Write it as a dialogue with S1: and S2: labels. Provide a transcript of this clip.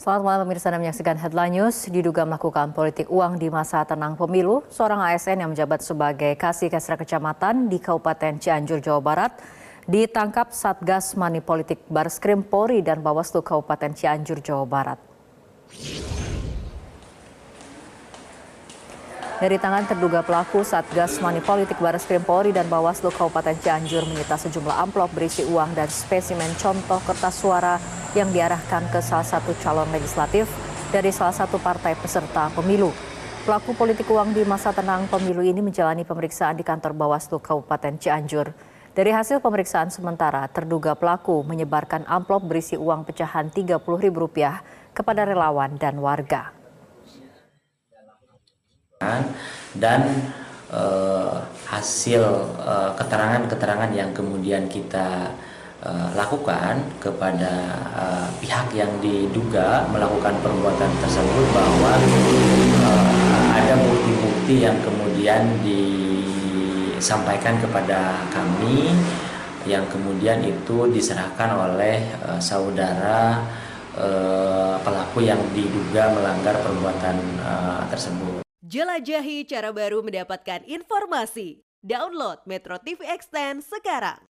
S1: Selamat malam pemirsa Anda menyaksikan Headline News. Diduga melakukan politik uang di masa tenang pemilu, seorang ASN yang menjabat sebagai kasih kasra kecamatan di Kabupaten Cianjur, Jawa Barat, ditangkap Satgas Money Politik Barskrim Polri dan Bawaslu Kabupaten Cianjur, Jawa Barat. Dari tangan terduga pelaku, Satgas Money Politik Baris Krim Polri dan Bawaslu Kabupaten Cianjur menyita sejumlah amplop berisi uang dan spesimen contoh kertas suara yang diarahkan ke salah satu calon legislatif dari salah satu partai peserta pemilu. Pelaku politik uang di masa tenang pemilu ini menjalani pemeriksaan di kantor Bawaslu Kabupaten Cianjur. Dari hasil pemeriksaan sementara, terduga pelaku menyebarkan amplop berisi uang pecahan Rp30.000 kepada relawan dan warga
S2: dan eh, hasil eh, keterangan-keterangan yang kemudian kita eh, lakukan kepada eh, pihak yang diduga melakukan perbuatan tersebut bahwa eh, ada bukti-bukti yang kemudian disampaikan kepada kami yang kemudian itu diserahkan oleh eh, saudara eh, pelaku yang diduga melanggar perbuatan eh, tersebut.
S3: Jelajahi cara baru mendapatkan informasi. Download Metro TV Extend sekarang.